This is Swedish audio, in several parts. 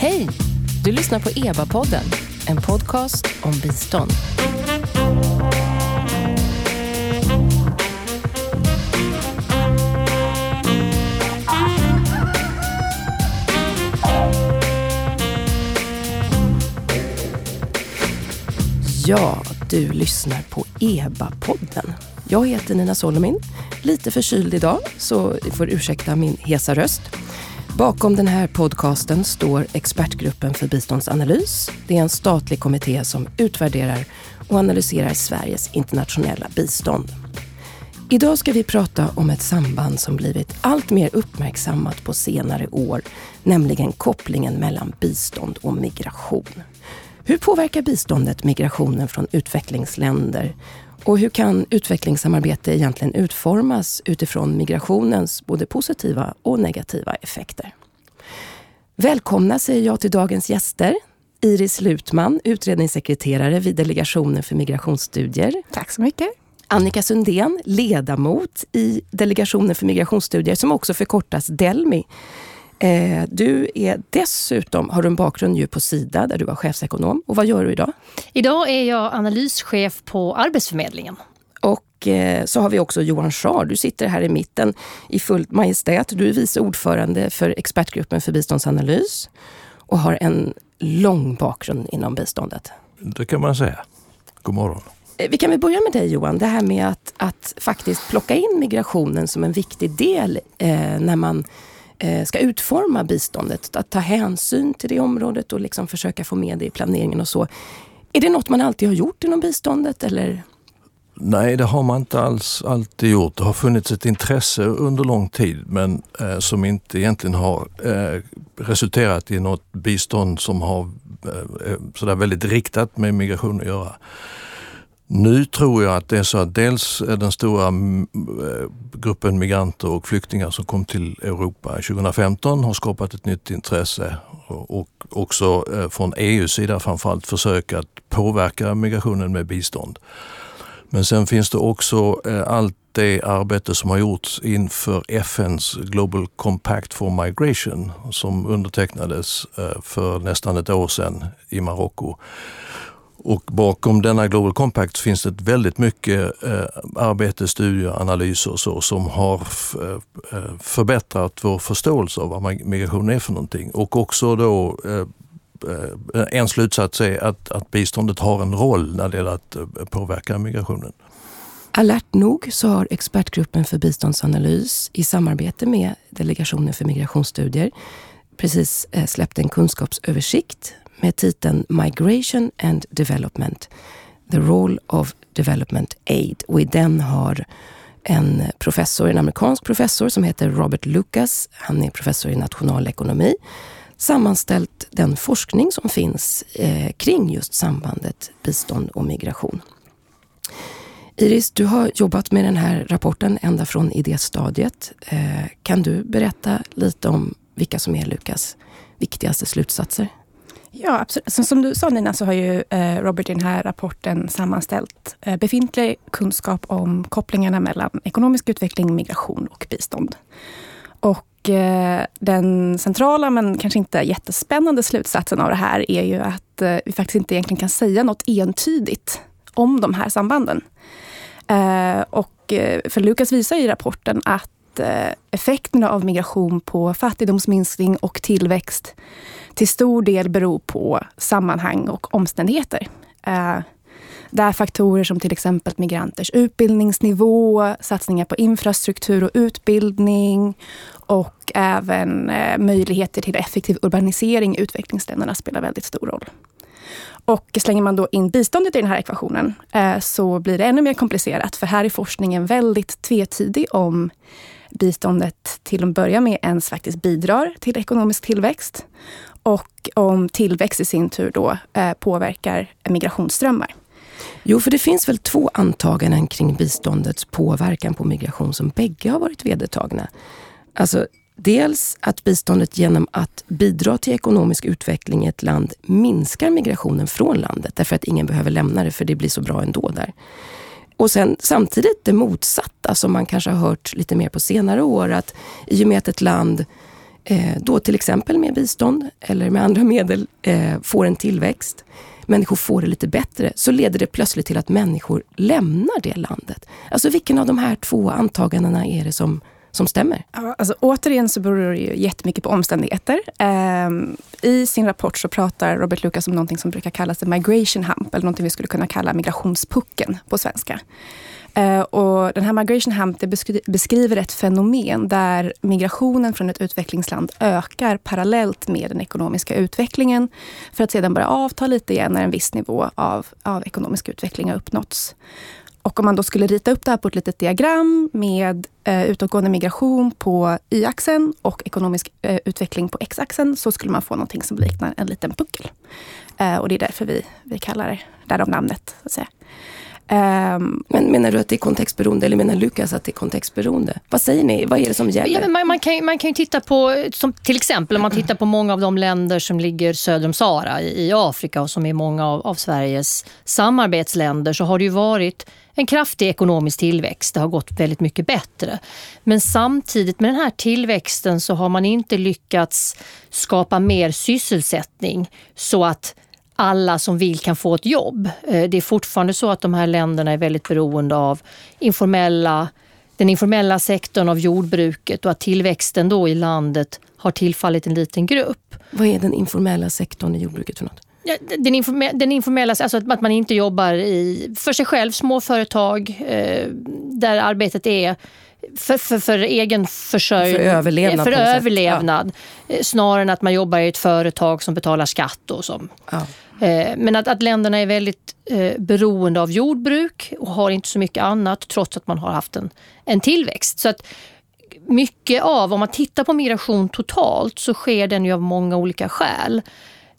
Hej! Du lyssnar på EBA-podden, en podcast om bistånd. Ja, du lyssnar på EBA-podden. Jag heter Nina Solomin, lite förkyld idag, så ni får ursäkta min hesa röst. Bakom den här podcasten står Expertgruppen för biståndsanalys. Det är en statlig kommitté som utvärderar och analyserar Sveriges internationella bistånd. Idag ska vi prata om ett samband som blivit allt mer uppmärksammat på senare år, nämligen kopplingen mellan bistånd och migration. Hur påverkar biståndet migrationen från utvecklingsländer? Och hur kan utvecklingssamarbete egentligen utformas utifrån migrationens både positiva och negativa effekter? Välkomna säger jag till dagens gäster. Iris Lutman, utredningssekreterare vid Delegationen för migrationsstudier. Tack så mycket. Annika Sundén, ledamot i Delegationen för migrationsstudier som också förkortas Delmi. Eh, du är dessutom, har du en bakgrund ju på Sida där du var chefsekonom. Och vad gör du idag? Idag är jag analyschef på Arbetsförmedlingen. Och eh, så har vi också Johan Schar. Du sitter här i mitten i fullt majestät. Du är vice ordförande för expertgruppen för biståndsanalys och har en lång bakgrund inom biståndet. Det kan man säga. God morgon. Eh, vi kan väl börja med dig Johan, det här med att, att faktiskt plocka in migrationen som en viktig del eh, när man Eh, ska utforma biståndet. Att ta hänsyn till det området och liksom försöka få med det i planeringen och så. Är det något man alltid har gjort inom biståndet eller? Nej, det har man inte alls alltid gjort. Det har funnits ett intresse under lång tid men eh, som inte egentligen har eh, resulterat i något bistånd som har eh, eh sådär väldigt riktat med migration att göra. Nu tror jag att det är så att dels den stora mm, eh, gruppen migranter och flyktingar som kom till Europa 2015 har skapat ett nytt intresse och också eh, från EUs sida framförallt försök att påverka migrationen med bistånd. Men sen finns det också eh, allt det arbete som har gjorts inför FNs Global Compact for Migration som undertecknades för nästan ett år sedan i Marocko och bakom denna Global Compact finns det väldigt mycket eh, arbete, studier, analyser och så som har eh, eh, förbättrat vår förståelse av vad migration är för någonting. Och också då eh, eh, en slutsats är att, att biståndet har en roll när det gäller att eh, påverka migrationen. Alert nog så har expertgruppen för biståndsanalys i samarbete med Delegationen för migrationsstudier precis släppt en kunskapsöversikt med titeln Migration and Development, The Role of Development Aid. Och i den har en professor, en amerikansk professor som heter Robert Lucas, han är professor i nationalekonomi, sammanställt den forskning som finns eh, kring just sambandet bistånd och migration. Iris, du har jobbat med den här rapporten ända från idéstadiet. Eh, kan du berätta lite om vilka som är Lukas viktigaste slutsatser? Ja, absolut. Så som du sa Nina, så har ju eh, Robert i den här rapporten sammanställt eh, befintlig kunskap om kopplingarna mellan ekonomisk utveckling, migration och bistånd. Och eh, den centrala, men kanske inte jättespännande slutsatsen av det här är ju att eh, vi faktiskt inte egentligen kan säga något entydigt om de här sambanden. Eh, och eh, för Lukas visar i rapporten att effekterna av migration på fattigdomsminskning och tillväxt till stor del beror på sammanhang och omständigheter. Eh, Där faktorer som till exempel migranters utbildningsnivå, satsningar på infrastruktur och utbildning och även eh, möjligheter till effektiv urbanisering i utvecklingsländerna spelar väldigt stor roll. Och slänger man då in biståndet i den här ekvationen eh, så blir det ännu mer komplicerat. För här är forskningen väldigt tvetydig om biståndet till att börja med ens faktiskt bidrar till ekonomisk tillväxt och om tillväxt i sin tur då eh, påverkar migrationsströmmar. Jo, för det finns väl två antaganden kring biståndets påverkan på migration som bägge har varit vedertagna. Alltså, dels att biståndet genom att bidra till ekonomisk utveckling i ett land minskar migrationen från landet därför att ingen behöver lämna det för det blir så bra ändå där. Och sen samtidigt det motsatta som man kanske har hört lite mer på senare år att i och med att ett land eh, då till exempel med bistånd eller med andra medel eh, får en tillväxt, människor får det lite bättre, så leder det plötsligt till att människor lämnar det landet. Alltså vilken av de här två antagandena är det som som stämmer? Ja, alltså, återigen så beror det ju jättemycket på omständigheter. Ehm, I sin rapport så pratar Robert Lucas om någonting som brukar kallas migration hump, eller någonting vi skulle kunna kalla migrationspucken på svenska. Ehm, och den här migration hump det beskriver ett fenomen där migrationen från ett utvecklingsland ökar parallellt med den ekonomiska utvecklingen för att sedan börja avta lite igen när en viss nivå av, av ekonomisk utveckling har uppnåtts. Och om man då skulle rita upp det här på ett litet diagram med eh, utåtgående migration på y-axeln och ekonomisk eh, utveckling på x-axeln så skulle man få någonting som liknar en liten puckel. Eh, och det är därför vi, vi kallar det, därav namnet. Så att säga. Um, men menar du att det är kontextberoende eller menar Lukas att det är kontextberoende? Vad säger ni? Vad är det som gäller? Ja, man, man, kan, man kan ju titta på, som till exempel om man tittar på många av de länder som ligger söder om Sahara i, i Afrika och som är många av, av Sveriges samarbetsländer så har det ju varit en kraftig ekonomisk tillväxt. Det har gått väldigt mycket bättre. Men samtidigt med den här tillväxten så har man inte lyckats skapa mer sysselsättning så att alla som vill kan få ett jobb. Eh, det är fortfarande så att de här länderna är väldigt beroende av informella, den informella sektorn av jordbruket och att tillväxten då i landet har tillfallit en liten grupp. Vad är den informella sektorn i jordbruket för något? Den, informe, den informella, alltså att man inte jobbar i, för sig själv, småföretag, eh, där arbetet är för, för, för egen försörjning. För överlevnad. För överlevnad. Ja. Eh, snarare än att man jobbar i ett företag som betalar skatt och som. Ja. Eh, men att, att länderna är väldigt eh, beroende av jordbruk och har inte så mycket annat trots att man har haft en, en tillväxt. Så att mycket av, om man tittar på migration totalt så sker den ju av många olika skäl.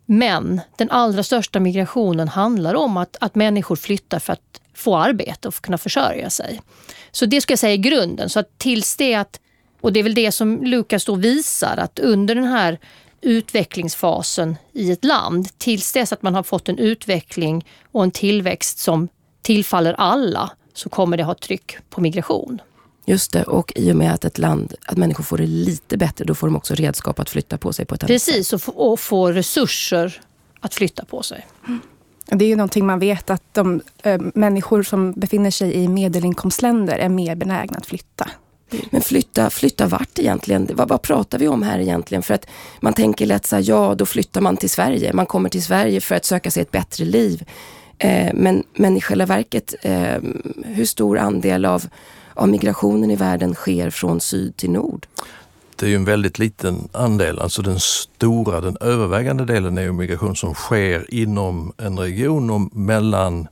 Men den allra största migrationen handlar om att, att människor flyttar för att få arbete och kunna försörja sig. Så det ska jag säga är grunden. Så att tills det att, och det är väl det som Lukas då visar, att under den här utvecklingsfasen i ett land, tills dess att man har fått en utveckling och en tillväxt som tillfaller alla, så kommer det ha tryck på migration. Just det, och i och med att ett land, att människor får det lite bättre, då får de också redskap att flytta på sig på ett annat Precis, sätt. Precis, och, få resurser att flytta på sig. Mm. Det är ju någonting man vet att de äh, människor som befinner sig i medelinkomstländer är mer benägna att flytta. Men flytta, flytta vart egentligen? Vad, vad pratar vi om här egentligen? För att man tänker lätt så här, ja då flyttar man till Sverige. Man kommer till Sverige för att söka sig ett bättre liv. Eh, men, men i själva verket, eh, hur stor andel av, av migrationen i världen sker från syd till nord? Det är ju en väldigt liten andel. Alltså den stora, den övervägande delen är ju migration som sker inom en region och mellan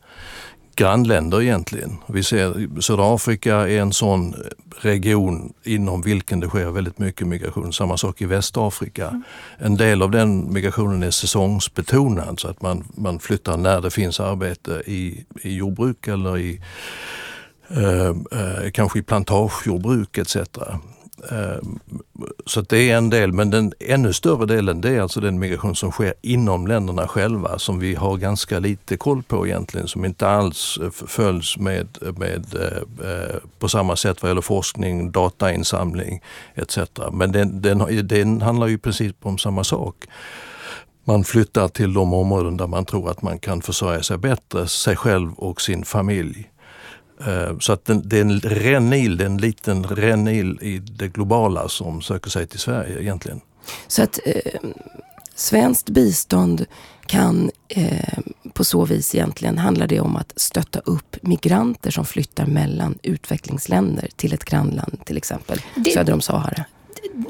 grannländer egentligen. Vi ser södra Afrika är en sån region inom vilken det sker väldigt mycket migration. Samma sak i Västafrika. Mm. En del av den migrationen är säsongsbetonad så att man, man flyttar när det finns arbete i, i jordbruk eller i eh, eh, kanske i plantagejordbruk etc. Eh, så det är en del, men den ännu större delen det är alltså den migration som sker inom länderna själva som vi har ganska lite koll på egentligen, som inte alls eh, följs med, med eh, på samma sätt vad gäller forskning, datainsamling etc. Men den, den, den handlar ju i princip om samma sak. Man flyttar till de områden där man tror att man kan försörja sig bättre, sig själv och sin familj. Eh, så att det är en rännil, det är en liten rännil i det globala som söker sig till Sverige egentligen. Så att eh, svenskt bistånd kan eh, på så vis egentligen handla det om att stötta upp migranter som flyttar mellan utvecklingsländer till ett grannland till exempel, det, söder om Sahara?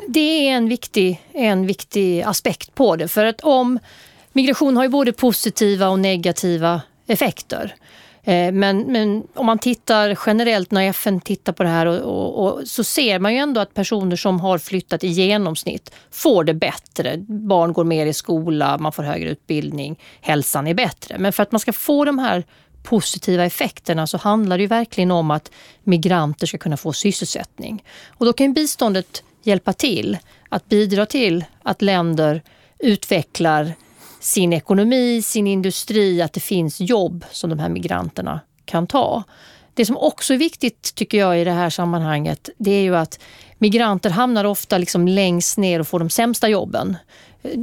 Det är en viktig, en viktig aspekt på det. För att om migration har ju både positiva och negativa effekter. Eh, men, men, om man tittar generellt när FN tittar på det här och, och, och, så ser man ju ändå att personer som har flyttat i genomsnitt får det bättre. Barn går mer i skola, man får högre utbildning, hälsan är bättre. Men för att man ska få de här positiva effekterna så handlar det ju verkligen om att migranter ska kunna få sysselsättning. Och då kan biståndet hjälpa till att bidra till att länder utvecklar sin ekonomi, sin industri, att det finns jobb som de här migranterna kan ta. Det som också är viktigt tycker jag i det här sammanhanget, det är ju att migranter hamnar ofta liksom längst ner och får de sämsta jobben.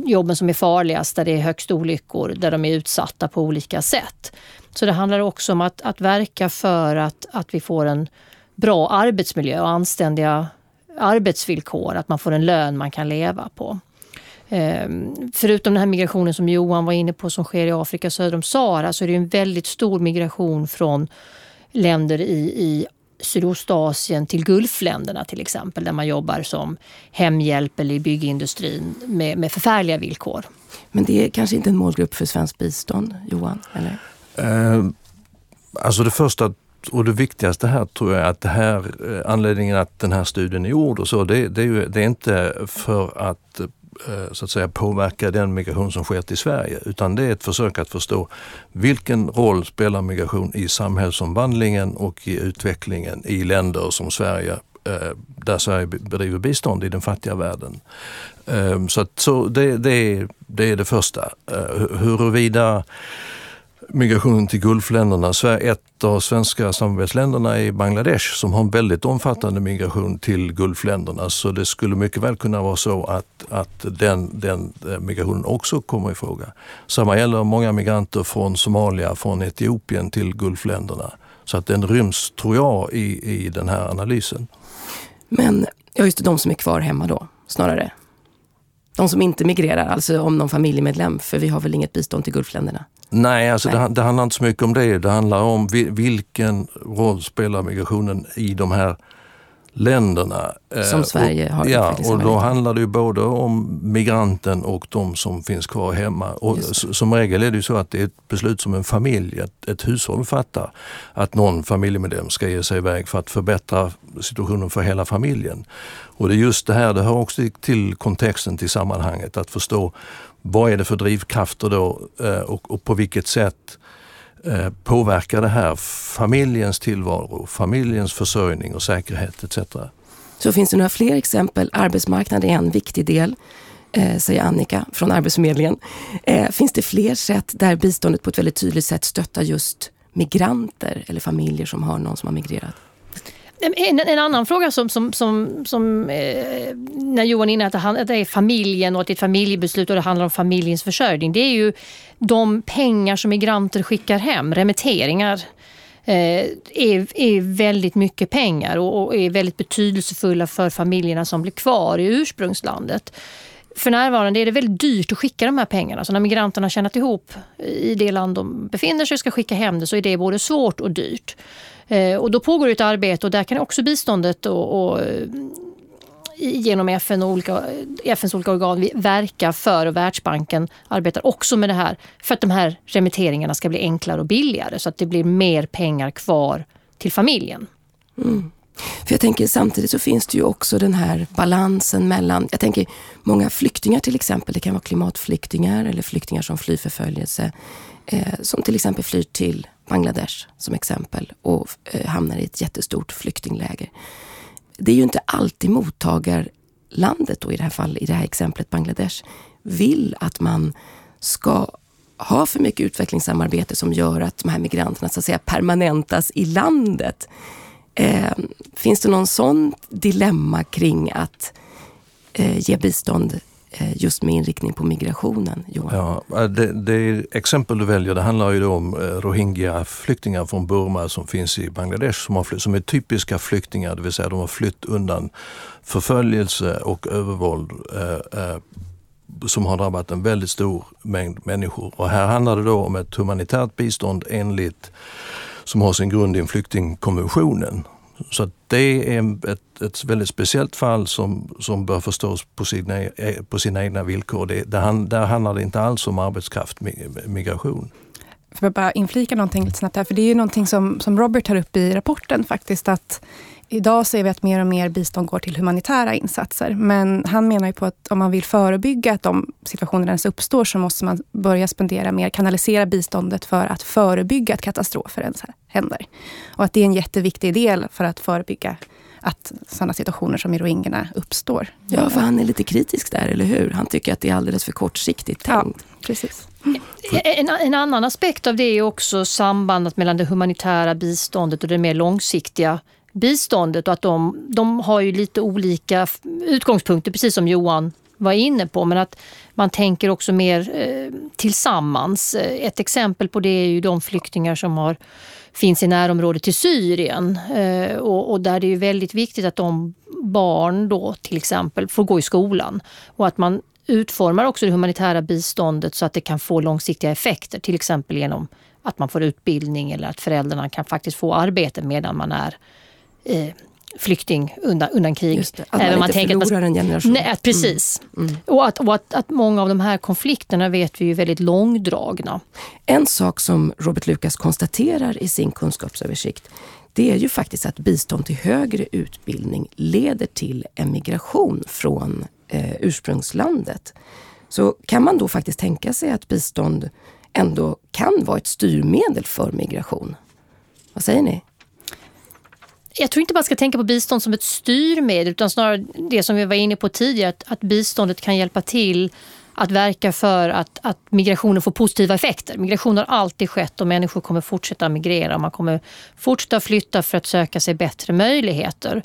Jobben som är farligast, där det är högst olyckor, där de är utsatta på olika sätt. Så det handlar också om att, att verka för att, att vi får en bra arbetsmiljö och anständiga arbetsvillkor, att man får en lön man kan leva på. Ehm, förutom den här migrationen som Johan var inne på som sker i Afrika söder om Sahara så är det en väldigt stor migration från länder i, i Sydostasien till Gulfländerna till exempel där man jobbar som hemhjälp eller i byggindustrin med, med förfärliga villkor. Men det är kanske inte en målgrupp för svenskt bistånd, Johan? Eller? Eh, alltså det första och det viktigaste här tror jag är att det här, eh, anledningen att den här studien är gjord och så, det, det, är, ju, det är inte för att Eh, så att säga påverka den migration som sker till Sverige, utan det är ett försök att förstå vilken roll spelar migration i samhällsomvandlingen och i utvecklingen i länder som Sverige, eh, där Sverige bedriver bistånd i den fattiga världen. Eh, så, att, så det, det, det är det första. Huruvida migrationen till Gulfländerna. Ett av svenska samarbetsländerna är Bangladesh som har en väldigt omfattande migration till Gulfländerna. Så det skulle mycket väl kunna vara så att, att den, den eh, migrationen också kommer i fråga. Samma gäller många migranter från Somalia, från Etiopien till Gulfländerna. Så att den ryms, tror jag, i, i den här analysen. Men ja, just det, de som är kvar hemma då, snarare? De som inte migrerar, alltså om någon familjemedlem, för vi har väl inget bistånd till Gulfländerna? Nej, alltså Nej. Det, det, handlar inte så mycket om det. Det handlar om vilken roll spelar migrationen i de här länderna. Eh, som Sverige har. Ja, och då handlar det ju både om migranten och de som finns kvar hemma. Och som regel är det ju så att det är ett beslut som en familj, ett, ett hushåll fattar. Att någon familjemedlem ska ge sig iväg för att förbättra situationen för hela familjen. Och det är just det här, det hör också till kontexten till sammanhanget, att förstå vad är det för drivkrafter då eh, och, och på vilket sätt eh, påverkar det här familjens tillvaro, familjens försörjning och säkerhet etc. Så finns det några fler exempel? Arbetsmarknaden är en viktig del, eh, säger Annika från Arbetsförmedlingen. Finns det fler sätt där biståndet på ett väldigt tydligt sätt stöttar just migranter eller familjer som har någon som har migrerat? En, en, annan fråga som, som, som, som eh, när Johan är inne att det, att det är familjen och att det är ett familjebeslut och det handlar om familjens försörjning. Det är ju de pengar som migranter skickar hem, remitteringar. Eh, är, är väldigt mycket pengar och, och är väldigt betydelsefulla för familjerna som blir kvar i ursprungslandet. För närvarande är det väldigt dyrt att skicka de här pengarna. Så när migranterna har tjänat ihop i det land de befinner sig och ska skicka hem det så är det både svårt och dyrt. Eh, och då pågår ett arbete och där kan också biståndet och, och eh, genom FN och olika, FNs olika organ verka för och Världsbanken arbetar också med det här för att de här remitteringarna ska bli enklare och billigare så att det blir mer pengar kvar till familjen. Mm. För jag tänker samtidigt så finns det ju också den här balansen mellan, jag tänker många flyktingar till exempel, det kan vara klimatflyktingar eller flyktingar som flyr förföljelse, eh, som till exempel flyr till Bangladesh som exempel och eh, hamnar i ett jättestort flyktingläger. Det är ju inte alltid mottagarlandet, då, i det här fallet, i det här exemplet Bangladesh, vill att man ska ha för mycket utvecklingssamarbete som gör att de här migranterna så att säga permanentas i landet. Eh, finns det någon sån dilemma kring att eh, ge bistånd Eh, just med inriktning på migrationen, Johan? Ja, eh, det, det exempel du väljer det handlar ju om eh, rohingya-flyktingar från Burma som finns i Bangladesh som, har flytt, som är typiska flyktingar, det vill säga de har flytt undan förföljelse och övervåld eh, eh, som har drabbat en väldigt stor mängd människor. Och här handlar det då om ett humanitärt bistånd enligt som har sin grund i flyktingkonventionen. Så det är ett, ett väldigt speciellt fall som, som bör förstås på sina, på sina egna villkor. Det, där, där handlar det inte alls om arbetskraftmigration. Får jag bara inflika någonting lite snabbt här? För det är ju någonting som, som Robert tar upp i rapporten faktiskt, att Idag ser vi att mer och mer bistånd går till humanitära insatser. Men han menar ju på att om man vill förebygga att de situationerna ens uppstår så måste man börja spendera mer, kanalisera biståndet för att förebygga att katastrofer ens händer. Och att det är en jätteviktig del för att förebygga att sådana situationer som i rohingyerna uppstår. Ja, för han är lite kritisk där, eller hur? Han tycker att det är alldeles för kortsiktigt tänkt. Ja, precis. En, en, annan aspekt av det är också sambandet mellan det humanitära biståndet och det mer långsiktiga biståndet och att de, de har ju lite olika utgångspunkter, precis som Johan var inne på, men att man tänker också mer eh, tillsammans. Eh, ett exempel på det är ju de flyktingar som har, finns i närområdet till Syrien eh, och, och, där det är väldigt viktigt att de barn då till exempel får gå i skolan och att man utformar också det humanitära biståndet så att det kan få långsiktiga effekter, till exempel genom att man får utbildning eller att föräldrarna kan faktiskt få arbete medan man är eh, flykting undan, undan krig. Just det, att man inte tänker förlorar man, en generation. Nej, precis. Mm. Mm. Och, att, och att, att, många av de här konflikterna vet vi är väldigt långdragna. En sak som Robert Lucas konstaterar i sin kunskapsöversikt det är ju faktiskt att bistånd till högre utbildning leder till emigration från eh, ursprungslandet. Så kan man då faktiskt tänka sig att bistånd ändå kan vara ett styrmedel för migration? Vad säger ni? Jag tror inte man ska tänka på bistånd som ett styrmedel utan snarare det som vi var inne på tidigare, att, att biståndet kan hjälpa till att verka för att, att migrationen får positiva effekter. Migration har alltid skett och människor kommer fortsätta migrera. Man kommer fortsätta flytta för att söka sig bättre möjligheter.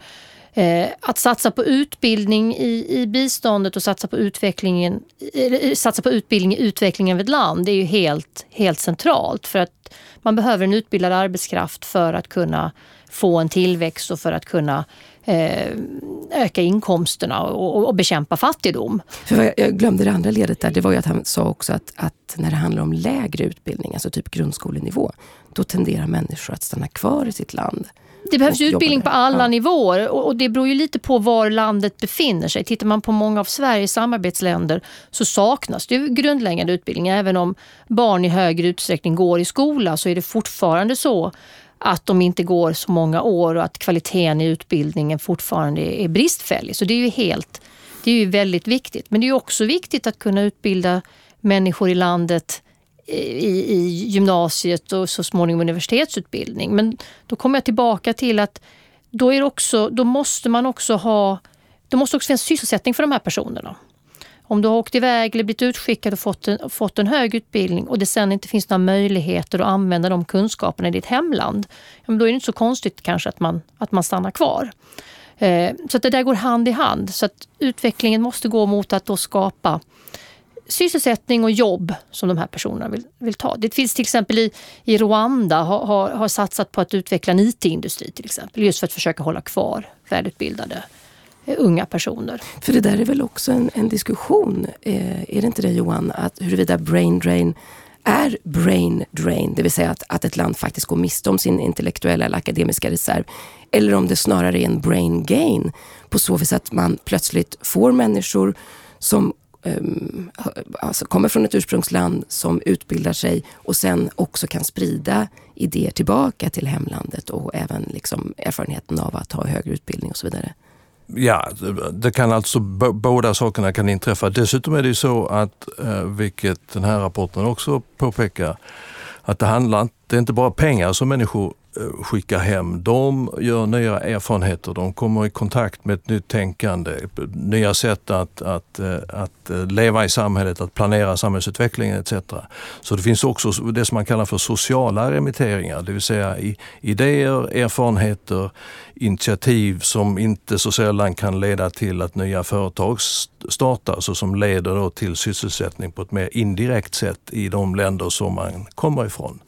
Eh, att satsa på utbildning i, i biståndet och satsa på, utvecklingen, eh, satsa på utbildning i utvecklingen av ett land det är ju helt, helt centralt. För att man behöver en utbildad arbetskraft för att kunna få en tillväxt och för att kunna eh, öka inkomsterna och, och, bekämpa fattigdom. För jag glömde det andra ledet där, det var ju att han sa också att, att när det handlar om lägre utbildning, alltså typ grundskolenivå, då tenderar människor att stanna kvar i sitt land. Det behövs utbildning på alla ja. nivåer och det beror ju lite på var landet befinner sig. Tittar man på många av Sveriges samarbetsländer så saknas det grundläggande utbildning. Även om barn i högre utsträckning går i skola så är det fortfarande så att de inte går så många år och att kvaliteten i utbildningen fortfarande är bristfällig. Så det är ju helt, det är ju väldigt viktigt. Men det är också viktigt att kunna utbilda människor i landet eh, i, i gymnasiet och så småningom universitetsutbildning. Men då kommer jag tillbaka till att då, är också, då måste man också ha då måste också finnas sysselsättning för de här personerna. Om du har åkt iväg eller blivit utskickad och fått en, fått en hög utbildning och det sen inte finns några möjligheter att använda de kunskaperna i ditt hemland, då är det inte så konstigt kanske att man, att man stannar kvar. Eh, så att det där går hand i hand. Så att utvecklingen måste gå mot att då skapa sysselsättning och jobb som de här personerna vill, vill ta. Det finns till exempel i, i Rwanda har, har, har satsat på att utveckla en IT-industri till exempel, just för att försöka hålla kvar välutbildade eh, unga personer. För det där är väl också en, en diskussion, eh, är det inte det Johan, att huruvida brain drain är brain drain, det vill säga att, att ett land faktiskt går miste om sin intellektuella eller akademiska reserv, eller om det snarare är en brain gain på så vis att man plötsligt får människor som um, alltså kommer från ett ursprungsland som utbildar sig och sen också kan sprida idéer tillbaka till hemlandet och även liksom erfarenheten av att ha högre utbildning och så vidare. Ja, det kan alltså båda sakerna kan inträffa. Dessutom är det ju så att, eh, vilket den här rapporten också påpekar, att det handlar det är inte bara pengar som människor Eh, skicka skickar hem. De gör nya erfarenheter, de kommer i kontakt med ett nytt tänkande, nya sätt att, att, eh, att eh, leva i samhället, att planera samhällsutvecklingen etc. Så det finns också det som man kallar för sociala remitteringar, det vill säga idéer, erfarenheter, initiativ som inte så sällan kan leda till att nya företag startas och som leder då till sysselsättning på ett mer indirekt sätt i de länder som man kommer ifrån.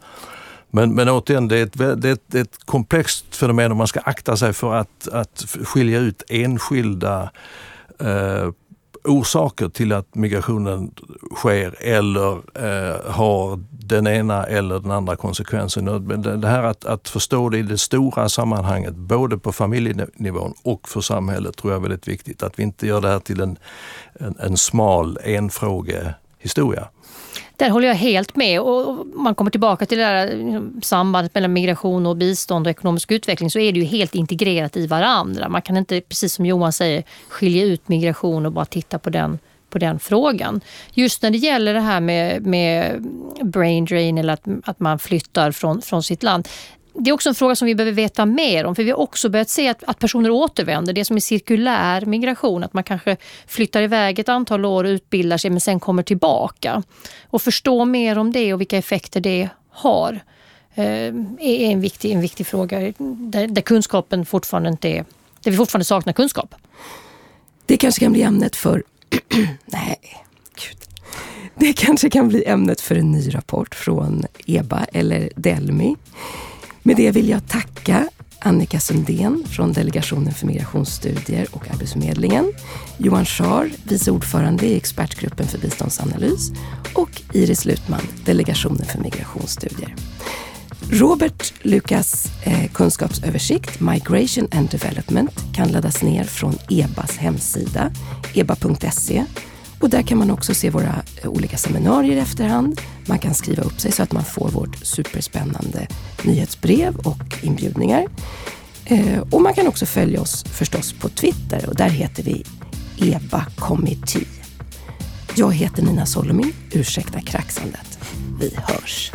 Men, men återigen, det är, ett, det, är ett, det är ett komplext fenomen och man ska akta sig för att, att skilja ut enskilda eh, orsaker till att migrationen sker eller eh, har den ena eller den andra konsekvensen. Det här att, att förstå det i det stora sammanhanget, både på familjenivån och för samhället, tror jag är väldigt viktigt. Att vi inte gör det här till en, en, en smal enfrågehistoria. Där håller jag helt med. Och man kommer tillbaka till det där liksom, sambandet mellan migration och bistånd och ekonomisk utveckling så är det ju helt integrerat i varandra. Man kan inte, precis som Johan säger, skilja ut migration och bara titta på den på den frågan. Just när det gäller det här med, med brain drain eller att, att man flyttar från, från sitt land det är också en fråga som vi behöver veta mer om, för vi har också börjat se att, att personer återvänder. Det som är cirkulär migration, att man kanske flyttar iväg ett antal år och utbildar sig men sen kommer tillbaka. Och förstå mer om det och vilka effekter det har. eh, är en viktig, en viktig fråga där, där kunskapen fortfarande inte är, där vi fortfarande saknar kunskap. Det kanske kan bli ämnet för... Nej, gud. Det kanske kan bli ämnet för en ny rapport från EBA eller Delmi. Med det vill jag tacka Annika Sundén från Delegationen för migrationsstudier och Arbetsförmedlingen, Johan Schar, vice ordförande i expertgruppen för biståndsanalys och Iris Lutman, Delegationen för migrationsstudier. Robert Lukas eh, kunskapsöversikt Migration and Development kan laddas ner från EBAs hemsida, eba.se. Och där kan man också se våra eh, olika seminarier i efterhand. Man kan skriva upp sig så att man får vårt superspännande nyhetsbrev och inbjudningar. Eh, och man kan också följa oss förstås på Twitter och där heter vi EBA Committee. Jag heter Nina Solomin. Ursäkta kraxandet. Vi hörs.